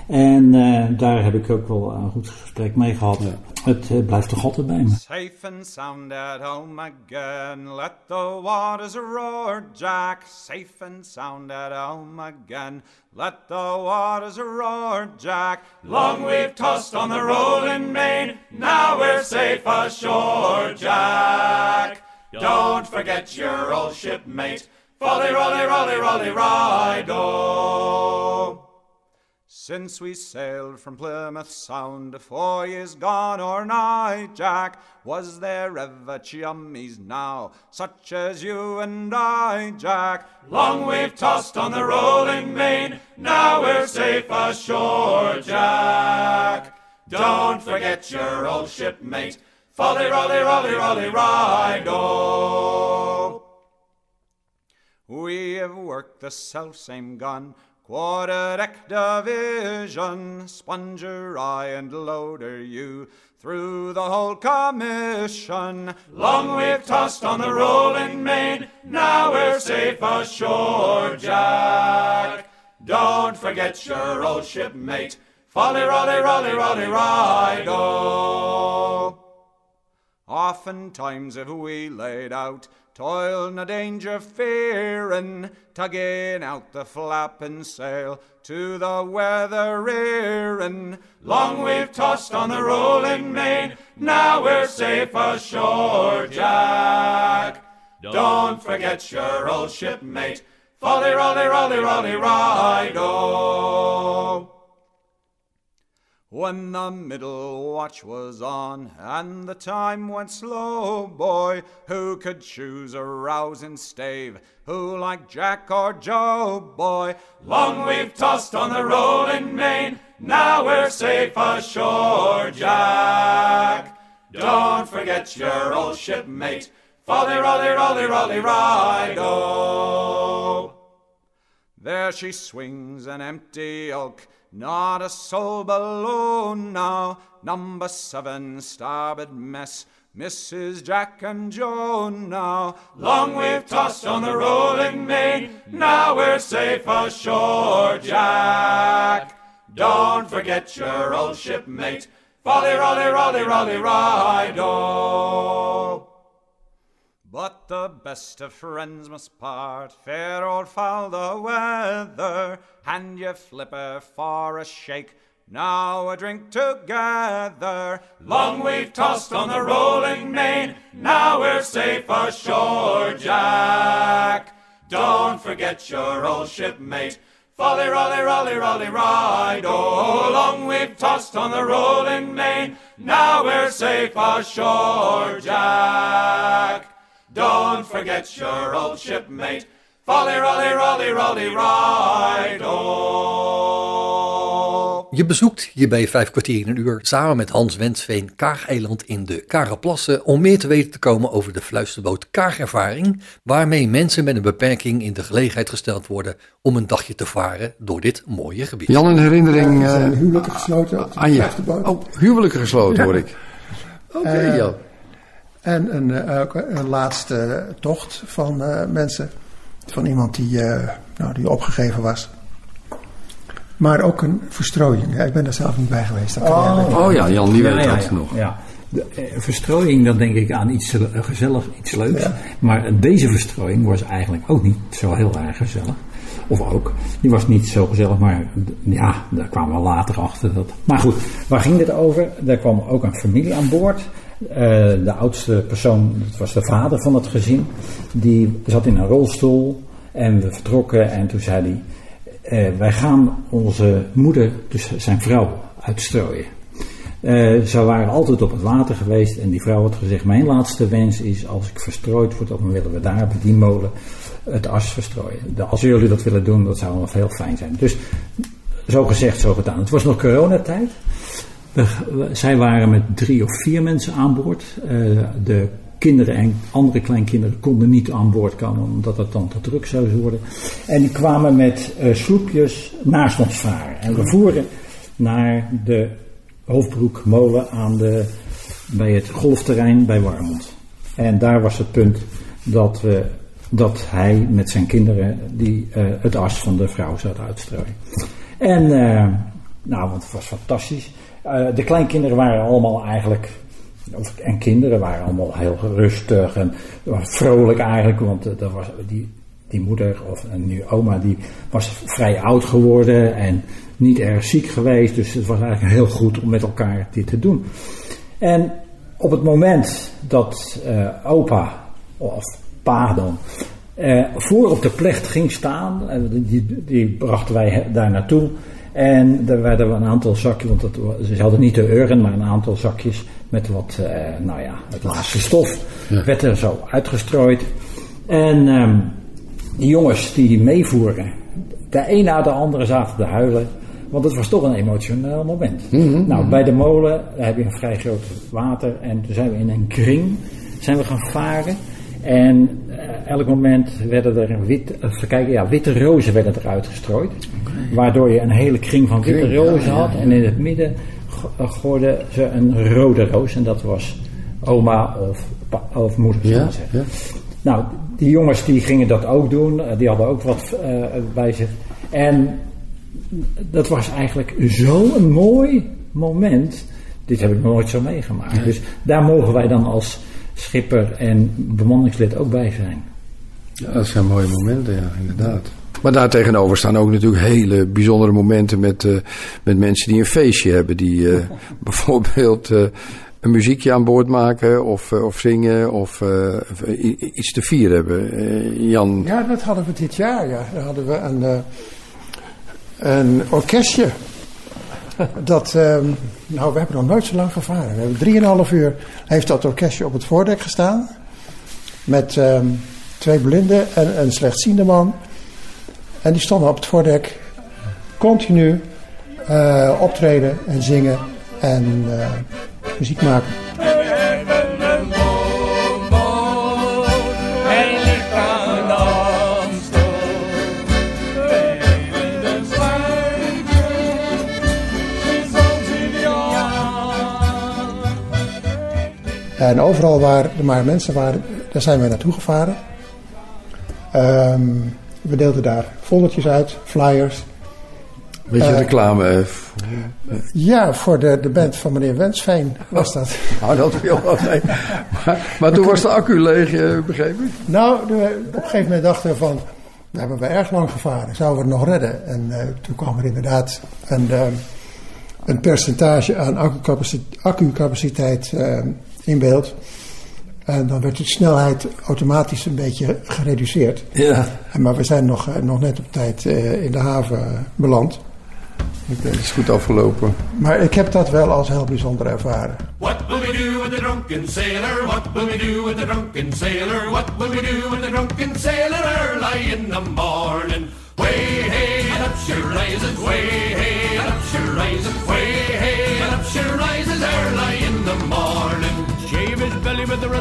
En daar heb ik ook wel een goed gesprek mee gehad. Ja. Het uh, blijft toch altijd bij me. Safe and sound at home again. Let the waters roar, Jack. Safe and sound at home again. Let the waters roar, Jack. Long we've tossed on the rolling main. Now we're safe ashore, Jack. Don't forget your old shipmate. Folly, rolly, rolly, rolly, ride, oh. Since we sailed from Plymouth Sound, four years gone or nigh, Jack, was there ever chummies now, such as you and I, Jack? Long we've tossed on the rolling main, now we're safe ashore, Jack. Don't forget your old shipmate, folly, rolly, rolly, rolly, ride, oh. We have worked the self same gun Quarter deck division, sponger I and loader you through the whole commission. Long we've tossed on the rolling main, now we're safe ashore, Jack. Don't forget your old shipmate, folly, rolly, rolly, rolly, ride, oh. Oftentimes have we laid out toil no danger fearing, tugging out the flapping sail to the weather rearing. Long we've tossed on the rolling main, now we're safe ashore, Jack. Don't forget your old shipmate, folly, rolly, rolly, rolly, ride, oh. When the middle watch was on and the time went slow, boy, who could choose a rousing stave? Who like Jack or Joe, boy? Long we've tossed on the rolling main, now we're safe ashore, Jack. Don't forget your old shipmate, folly, rolly, rolly, rolly, ride, oh. There she swings an empty oak not a soul below now. Number seven, starboard mess. Mrs. Jack and Joe now. Long we've tossed on the rolling main. Now we're safe ashore, Jack. Don't forget your old shipmate. Folly, rolly, rolly, rolly, ride, oh. But the best of friends must part, fair or foul the weather. Hand your flipper for a shake, now a drink together. Long we've tossed on the rolling main, now we're safe ashore, Jack. Don't forget your old shipmate. Folly, rolly, rolly, rolly, ride. Oh, long we've tossed on the rolling main, now we're safe ashore, Jack. Don't forget your old shipmate. Rolly, rolly, rolly, rolly, ride on. Je bezoekt hier bij vijf kwartier in een uur samen met Hans Wensveen Kaag-eiland in de Karaplassen om meer te weten te komen over de fluisterboot Kaagervaring, waarmee mensen met een beperking in de gelegenheid gesteld worden om een dagje te varen door dit mooie gebied. Jan, een herinnering Er zijn eh, huwelijken gesloten op de aan je. Oh, huwelijken gesloten hoor ik. Oké, Eh, Jan. En een, eh, een laatste tocht van eh, mensen. Van iemand die, eh, nou, die opgegeven was. Maar ook een verstrooiing. Ja, ik ben er zelf niet bij geweest. Dat weten. Oh ja, Jan, die Ja, weet ja, dat ja. nog. Ja. De, eh, verstrooiing, dan denk ik aan iets gezellig, iets leuks. Maar deze verstrooiing was eigenlijk ook niet zo heel erg gezellig. Of ook. Die was niet zo gezellig, maar ja, daar kwamen we later achter. Dat. Maar goed, waar ging dit over? Er kwam ook een familie aan boord. Eh, de oudste persoon, dat was de vader van het gezin, die zat in een rolstoel. En we vertrokken en toen zei hij, eh, wij gaan onze moeder, dus zijn vrouw, uitstrooien. Eh, ze waren altijd op het water geweest en die vrouw had gezegd: Mijn laatste wens is als ik verstrooid word, dan willen we daar bij die molen het as verstrooien. Als jullie dat willen doen, dat zou wel heel fijn zijn. Dus zo gezegd, zo gedaan. Het was nog coronatijd. Zij waren met drie of vier mensen aan boord. Eh, de kinderen en andere kleinkinderen konden niet aan boord komen omdat het dan te druk zou worden. En die kwamen met eh, sloepjes naast ons varen. En we voeren naar de Hoofdbroekmolen aan de, bij het golfterrein bij Warmond. En daar was het punt dat, we, dat hij met zijn kinderen die, eh, het as van de vrouw zou uitstrooien. En nou, want het was fantastisch. Eh, de kleinkinderen waren allemaal eigenlijk, en kinderen waren allemaal heel rustig en vrolijk eigenlijk, want eh, dat was, die, die moeder of nu oma, die was vrij oud geworden en niet erg ziek geweest. Dus het was eigenlijk heel goed om met elkaar dit te doen. En op het moment dat eh, opa, of pa dan, eh, voor op de plecht ging staan, die, die brachten wij daar naartoe. En er werden een aantal zakjes, want ze hadden niet de urn, maar een aantal zakjes met wat, eh, nou ja, het laatste stof, werd er zo uitgestrooid. En ehm, die jongens die meevoeren, de een na de andere zaten te huilen. Want het was toch een emotioneel moment. Nou, bij de molen heb je een vrij groot water. En toen zijn we in een kring zijn we gaan varen. En eh, elk moment werden er wit, eh, kijken, ja, witte rozen werden er uitgestrooid. Waardoor je een hele kring van witte Kring, rozen ja, had. En in het midden eh, gooiden ze een rode roos. En dat was oma of, of moeder. Ja, zeggen. ja. Nou, die jongens die gingen dat ook doen. Die hadden ook wat eh, bij zich. En dat was eigenlijk zo'n mooi moment. Dit heb ik nooit zo meegemaakt. Dus daar mogen wij dan als schipper en bemanningslid ook bij zijn. Ja, dat zijn mooie momenten, ja, inderdaad. Maar daartegenover staan ook natuurlijk hele bijzondere momenten met, eh, met mensen die een feestje hebben. Die eh, bijvoorbeeld eh, een muziekje aan boord maken of, of zingen of iets te vieren hebben. Eh, Jan, Ja, dat hadden we dit jaar. Ja. Daar hadden we een, eh, een orkestje. Dat, ehm, nou, we hebben nog nooit zo lang gevaren. We hebben drieënhalf uur heeft dat orkestje op het voordek gestaan. Met ehm, twee blinden en een slechtziende man. En die stonden op het voordek continu eh, optreden en zingen en eh, muziek maken. En overal waar er maar mensen waren, daar zijn we naartoe gevaren. Ehm, we deelden daar foldertjes uit, flyers. beetje Eh, reclame. Ja, voor de, de band van meneer Wensveen was dat. Nou, dat wil wel nee. Maar, maar toen was de accu leeg, eh, begreep ik? Nou, de- op een gegeven moment dachten we van, we hebben we erg lang gevaren, zouden we het nog redden? En eh, toen kwam er inderdaad een, een percentage aan accucapaciteit, accucapaciteit ehm, in beeld. En dan werd de snelheid automatisch een beetje gereduceerd. Ja. En, maar we zijn nog, eh, nog net op tijd eh, in de haven beland. Het is goed afgelopen. Maar ik heb dat wel als heel bijzonder ervaren. What will we do with the drunken sailor? What will we do with the drunken sailor? What will we do with the drunken sailor early in the morning? Way hey and up she rises, way hey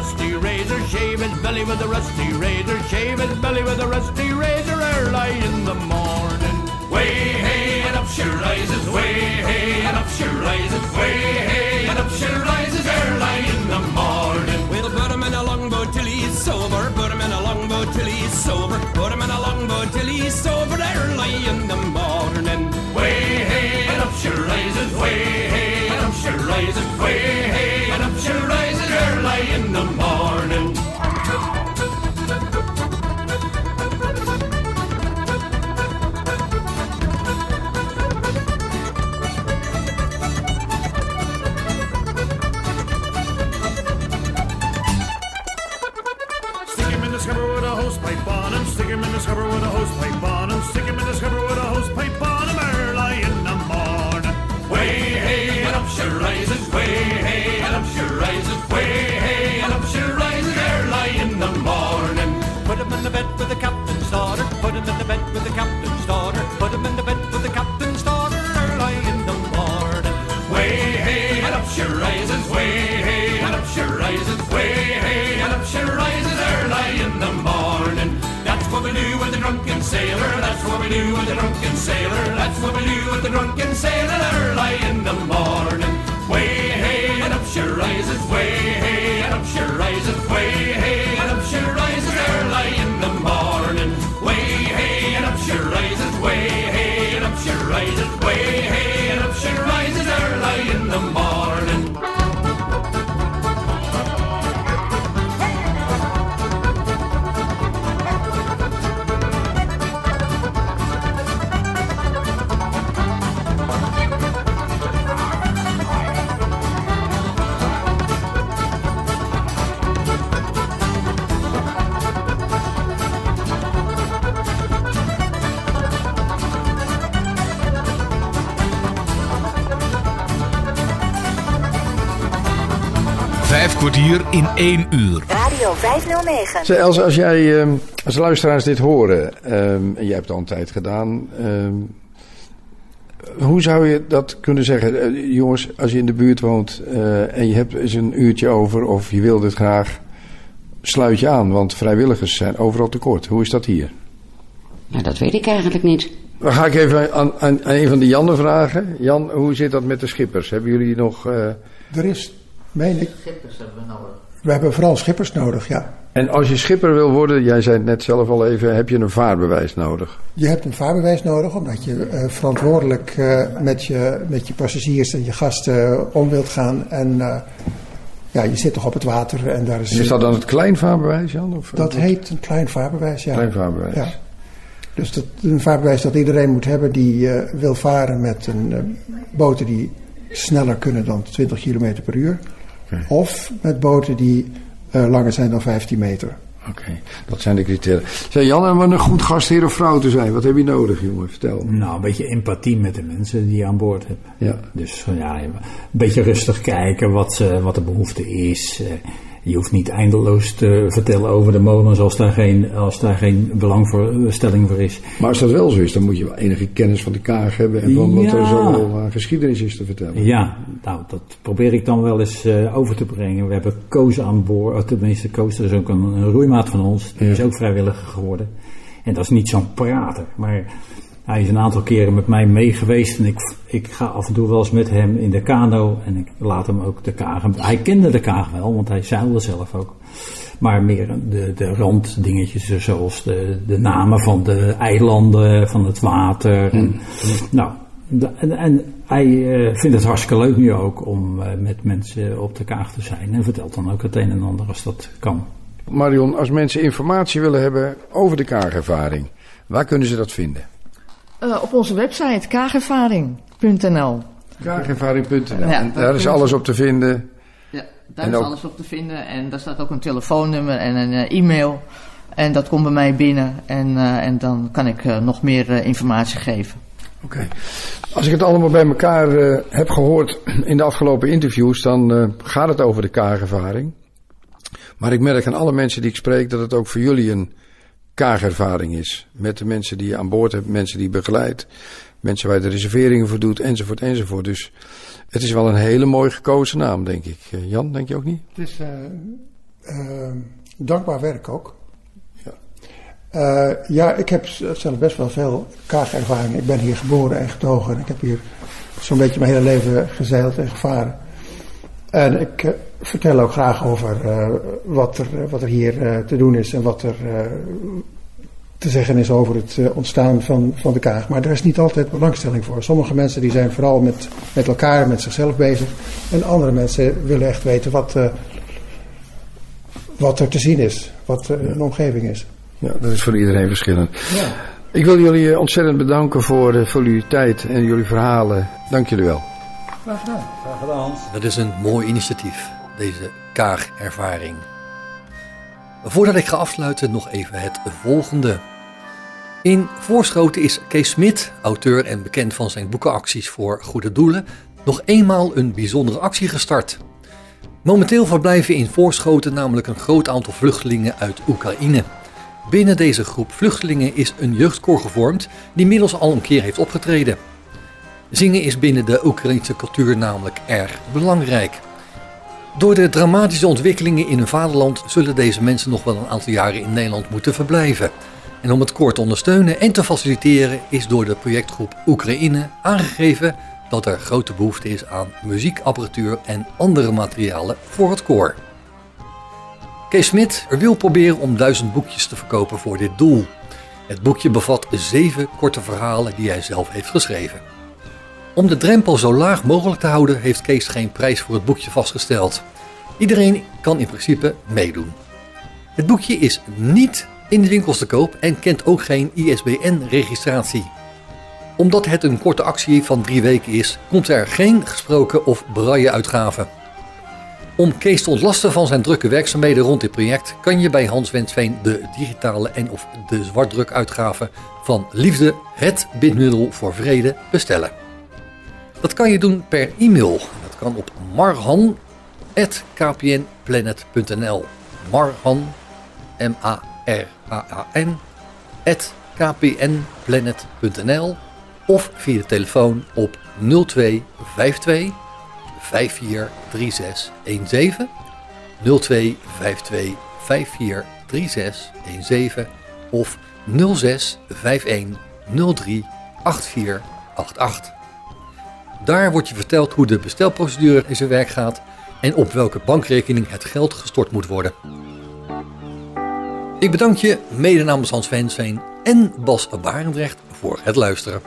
rusty razor, shave his belly with a rusty razor, shave his belly with a rusty razor early in the morning. Way hey and up she rises, way hey and up she rises, way hey and up she rises early in the morning. We'll put him in a longboat till he's sober, put him in a longboat till he's sober, put him in a longboat till he's sober early in the morning. Way hey and up she rises, way hey and up she rises, way hey and up she rises early in the sailor. That's what we do with the drunken sailor. That's what we do with the drunken sailor early in the morning. Way hey and up she rises, way hey and up she rises, way hey and up she rises early in the morning. Way hey and up she rises, way hey and up she rises, way hey In één uur. Radio 509. Zeg, Els, als jij, ehm, als luisteraars dit horen, ehm, en jij hebt het al een tijd gedaan, ehm, hoe zou je dat kunnen zeggen? Eh, jongens, als je in de buurt woont eh, en je hebt eens een uurtje over of je wil dit graag, sluit je aan, want vrijwilligers zijn overal tekort. Hoe is dat hier? Nou, dat weet ik eigenlijk niet. Dan ga ik even aan, aan, aan een van de Jannen vragen. Jan, hoe zit dat met de schippers? Hebben jullie nog... eh, Er is, meen ik, Schippers hebben we nodig. we hebben vooral schippers nodig, ja. En als je schipper wil worden, jij zei het net zelf al even, heb je een vaarbewijs nodig. Je hebt een vaarbewijs nodig omdat je eh, verantwoordelijk eh, met, je, met je passagiers en je gasten eh, om wilt gaan. En eh, ja, je zit toch op het water en daar is... Is dat dan het klein vaarbewijs, Jan? Of, Dat heet een klein vaarbewijs, ja. Klein vaarbewijs. Ja. Dus dat, een vaarbewijs dat iedereen moet hebben die eh, wil varen met een boten die sneller kunnen dan 20 km per uur. Of met boten die eh, langer zijn dan 15 meter. Oké, dat zijn de criteria. Zeg Jan, en om een goed gastheer of vrouw te zijn, wat heb je nodig, jongen? Vertel. Nou, een beetje empathie met de mensen die je aan boord hebt. Ja. Dus ja, een beetje rustig kijken wat, ze, wat de behoefte is. Eh, Je hoeft niet eindeloos te vertellen over de molens als daar geen, als daar geen belangstelling voor is. Maar als dat wel zo is, dan moet je wel enige kennis van de kaag hebben en van wat er zo aan geschiedenis is te vertellen. Ja, nou, dat probeer ik dan wel eens eh, over te brengen. We hebben Koos aan boord, tenminste Koos, dat is ook een, een roeimaat van ons. Die is ook vrijwilliger geworden. En dat is niet zo'n prater, maar hij is een aantal keren met mij mee geweest. En ik, ik ga af en toe wel eens met hem in de kano en ik laat hem ook de kaag. Hij kende de kaag wel, want hij zeilde zelf ook. Maar meer de, de randdingetjes, zoals de, de namen van de eilanden, van het water. En, nou, de- en, en hij eh, vindt het hartstikke leuk nu ook om eh, met mensen op de kaag te zijn. En vertelt dan ook het een en ander als dat kan. Marion, als mensen informatie willen hebben over de kaagervaring, waar kunnen ze dat vinden? Eh, op onze website kaagervaring.nl. Kaagervaring.nl. Ja, En daar is alles op te vinden. Ja, daar En is ook- alles op te vinden en daar staat ook een telefoonnummer en een eh, e-mail. En dat komt bij mij binnen en, eh, en dan kan ik eh, nog meer eh, informatie geven. Oké. Als ik het allemaal bij elkaar uh, heb gehoord in de afgelopen interviews, dan uh, gaat het over de kaagervaring. Maar ik merk aan alle mensen die ik spreek dat het ook voor jullie een kaagervaring is. Met de mensen die je aan boord hebt, mensen die je begeleidt, mensen waar je de reserveringen voor doet, enzovoort, enzovoort. Dus het is wel een hele mooi gekozen naam, denk ik. Uh, Jan, denk je ook niet? Het is dankbaar werk ook. Uh, ja, ik heb zelf best wel veel kaagervaring. Ik ben hier geboren en getogen. Ik heb hier zo'n beetje mijn hele leven gezeild en gevaren. En ik vertel ook graag over uh, wat, er, wat er hier te doen is en wat er te zeggen is over het ontstaan van, van de kaag. Maar er is niet altijd belangstelling voor. Sommige mensen die zijn vooral met, met elkaar, met zichzelf bezig. En andere mensen willen echt weten wat, wat er te zien is, wat een omgeving is. Ja, dat is voor iedereen verschillend. Ja. Ik wil jullie eh, ontzettend bedanken voor, uh, voor jullie tijd en jullie verhalen. Dank jullie wel. Graag gedaan. Graag gedaan. Dat is een mooi initiatief, deze kaagervaring. Voordat ik ga afsluiten, nog even het volgende. In Voorschoten is Kees Smit, auteur en bekend van zijn boekenacties voor goede doelen, nog eenmaal een bijzondere actie gestart. Momenteel verblijven in Voorschoten namelijk een groot aantal vluchtelingen uit Oekraïne. Binnen deze groep vluchtelingen is een jeugdkoor gevormd die inmiddels al een keer heeft opgetreden. Zingen is binnen de Oekraïnse cultuur namelijk erg belangrijk. Door de dramatische ontwikkelingen in hun vaderland zullen deze mensen nog wel een aantal jaren in Nederland moeten verblijven. En om het koor te ondersteunen en te faciliteren is door de projectgroep Oekraïne aangegeven dat er grote behoefte is aan muziekapparatuur en andere materialen voor het koor. Kees Smit wil proberen om duizend boekjes te verkopen voor dit doel. Het boekje bevat zeven korte verhalen die hij zelf heeft geschreven. Om de drempel zo laag mogelijk te houden heeft Kees geen prijs voor het boekje vastgesteld. Iedereen kan in principe meedoen. Het boekje is niet in de winkels te koop en kent ook geen ISBN-registratie. Omdat het een korte actie van drie weken is, komt er geen gesproken of braille uitgave. Om Kees te ontlasten van zijn drukke werkzaamheden rond dit project kan je bij Hans Wensveen de digitale en of de zwartdrukuitgave van Liefde, het bindmiddel voor vrede bestellen. Dat kan je doen per e-mail. Dat kan op marhan.kpnplanet.nl Marhan, M-A-R-H-A-N, kpnplanet.nl of via de telefoon op 0252 543617 0252 543617 of 0651 03 8488. Daar wordt je verteld hoe de bestelprocedure in zijn werk gaat en op welke bankrekening het geld gestort moet worden. Ik bedank je mede namens Hans Vensveen en Bas Barendrecht voor het luisteren.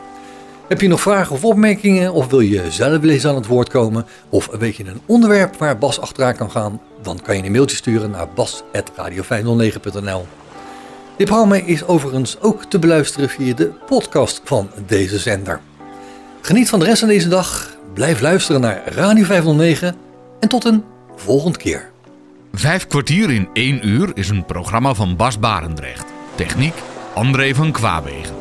Heb je nog vragen of opmerkingen of wil je zelf wel eens aan het woord komen? Of weet je een onderwerp waar Bas achteraan kan gaan? Dan kan je een mailtje sturen naar bas.radio509.nl Dit programma is overigens ook te beluisteren via de podcast van deze zender. Geniet van de rest van deze dag, blijf luisteren naar Radio 509 en tot een volgende keer. Vijf kwartier in één uur is een programma van Bas Barendrecht. Techniek André van Kwaabegen.